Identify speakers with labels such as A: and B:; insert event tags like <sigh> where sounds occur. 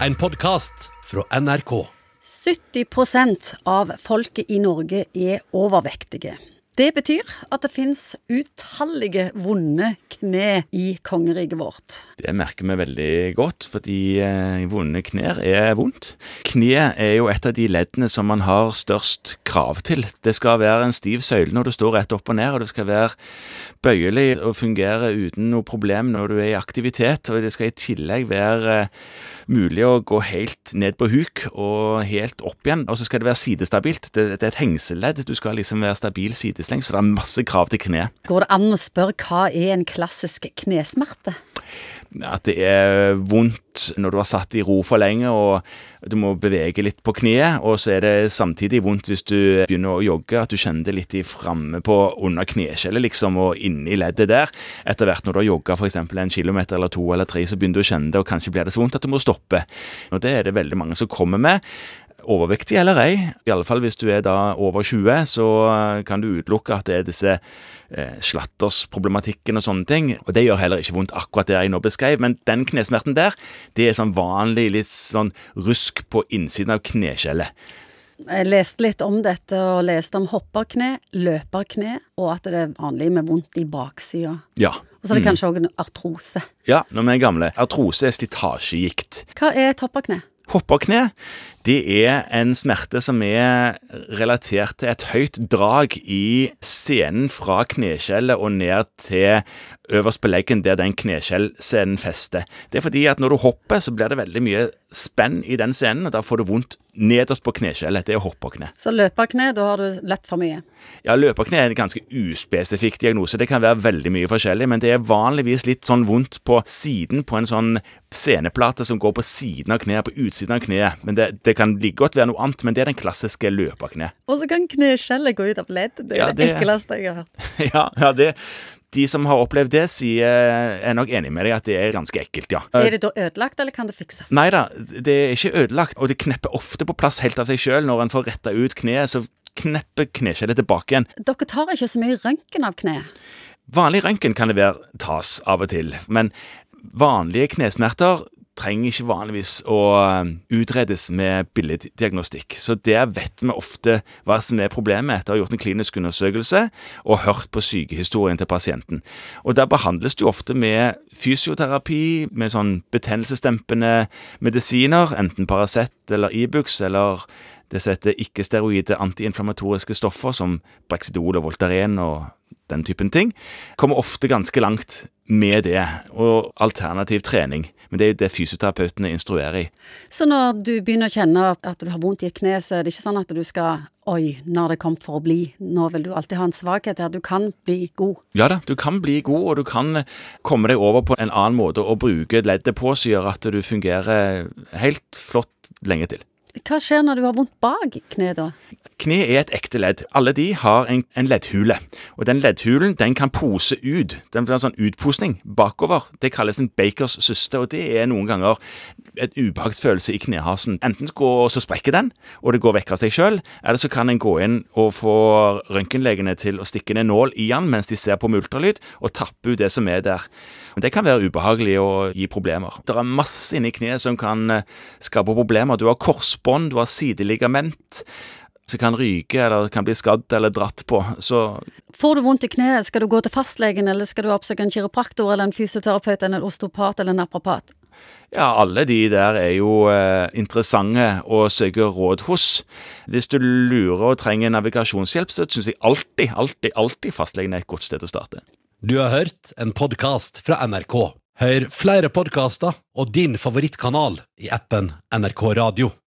A: en podkast fra NRK.
B: 70% av folket i Norge er overvektige. Det betyr at det fins utallige vonde kne i kongeriket vårt.
C: Det merker vi veldig godt, fordi eh, vonde knær er vondt. Kne er jo et av de leddene som man har størst krav til. Det skal være en stiv søyle når du står rett opp og ned, og det skal være bøyelig og fungere uten noe problem når du er i aktivitet. Og det skal i tillegg være eh, mulig å gå helt ned på huk og helt opp igjen. Og så skal det være sidestabilt. Det, er et hengseledd. Du skal liksom være stabil sideslengs, så det er masse krav til kne.
B: Går det an å spørre hva er en klassisk knesmerte?
C: At det er vondt når du har satt i ro for lenge og du må bevege litt på kneet, og så er det samtidig vondt hvis du begynner å jogge, at du kjenner det litt i framme på under kneskjellet, liksom, og inni leddet der. Etter hvert når du har jogga f.eks. en kilometer eller to eller tre, så begynner du å kjenne det, og kanskje blir det så vondt at du må stoppe. Og det er det veldig mange som kommer med overvektig eller ei. I alle fall hvis du er da over 20, så kan du utelukke at det er disse eh, slattersproblematikken og sånne ting. Og det gjør heller ikke vondt akkurat det jeg nå beskrev, men den knesmerten der, det er sånn vanlig litt sånn rusk på innsiden av kneskjellet.
B: Jeg leste litt om dette, og leste om hopperkne, løperkne, og at det er vanlig med vondt i baksida.
C: Ja.
B: Og så er det kanskje òg artrose.
C: Ja, når vi er gamle. Artrose er slitasjegikt.
B: Hva er et hopperkne?
C: Hopperkne det er en smerte som er relatert til et høyt drag i scenen fra kneskjellet og ned til øverst på leggen, der den kneskjellscenen fester. Det er fordi at når du hopper, så blir det veldig mye spenn i den scenen, og da får du vondt nederst på kneskjellet. Det er hopperkne.
B: Så løperkne, da har du løpt for mye?
C: Ja, løperkne er en ganske uspesifikk diagnose. Det kan være veldig mye forskjellig, men det er vanligvis litt sånn vondt på siden på en sånn seneplate som går på siden av kneet, på utsiden av kneet. Men det, det kan like godt være noe annet, men det er den klassiske løperkne.
B: Og så kan kneskjellet gå ut av ledd. Det er
C: Ja,
B: det,
C: det-
B: ekleste jeg har hørt. <laughs>
C: ja, ja, det De som har opplevd det, sier er nok enig med deg at det er ganske ekkelt, ja.
B: Er det da ødelagt, eller kan det fikses?
C: Nei da, det er ikke ødelagt, og det knepper ofte på plass helt av seg sjøl. Når en får retta ut kneet, så knepper kneskjellet tilbake igjen.
B: Dere tar ikke så mye røntgen av kneet?
C: Vanlig røntgen kan det være tas av og til, men vanlige knesmerter trenger ikke vanligvis å um, utredes med billeddiagnostikk. Så der vet vi ofte hva som er problemet etter å ha gjort en klinisk undersøkelse og hørt på sykehistorien til pasienten. Og der behandles det jo ofte med fysioterapi, med sånn betennelsesdempende medisiner, enten Paracet eller Ibux eller det som heter ikke-steroide antiinflamatoriske stoffer som Brexidol og Voltaren og den typen ting. Kommer ofte ganske langt med det, og alternativ trening. Men det er jo det fysioterapeutene instruerer i.
B: Så når du begynner å kjenne at du har vondt i et kne, så er det ikke sånn at du skal Oi, nå har det kommet for å bli. Nå vil du alltid ha en svakhet her. Du kan bli god.
C: Ja da, du kan bli god, og du kan komme deg over på en annen måte og bruke leddet på som gjør at du fungerer helt flott lenge til.
B: Hva skjer når du har vondt bak kneet, da?
C: Kne er et ekte ledd. Alle de har en, en leddhule. Og den leddhulen den kan pose ut. Den blir en sånn utposning bakover. Det kalles en Bakers syste, og det er noen ganger et ubehagsfølelse i knehasen. Enten går, så sprekker den, og det går vekk av seg sjøl, eller så kan en gå inn og få røntgenlegene til å stikke ned nål i den mens de ser på med ultralyd, og tappe ut det som er der. Men Det kan være ubehagelig og gi problemer. Det er masse inni kneet som kan eh, skape problemer. Du har korsbånd, du har sideligament som kan ryke eller kan bli skadd eller dratt på. Så
B: Får du vondt i kneet, skal du gå til fastlegen, eller skal du oppsøke en kiropraktor eller en fysioterapeut eller en osteopat eller en naprapat?
C: ja, alle de der er jo eh, interessante å søke råd hos. Hvis du lurer og trenger navigasjonshjelp, så syns jeg alltid, alltid, alltid fastlegen er et godt sted å starte.
A: Du har hørt en podkast fra NRK. Hør flere podkaster og din favorittkanal i appen NRK Radio.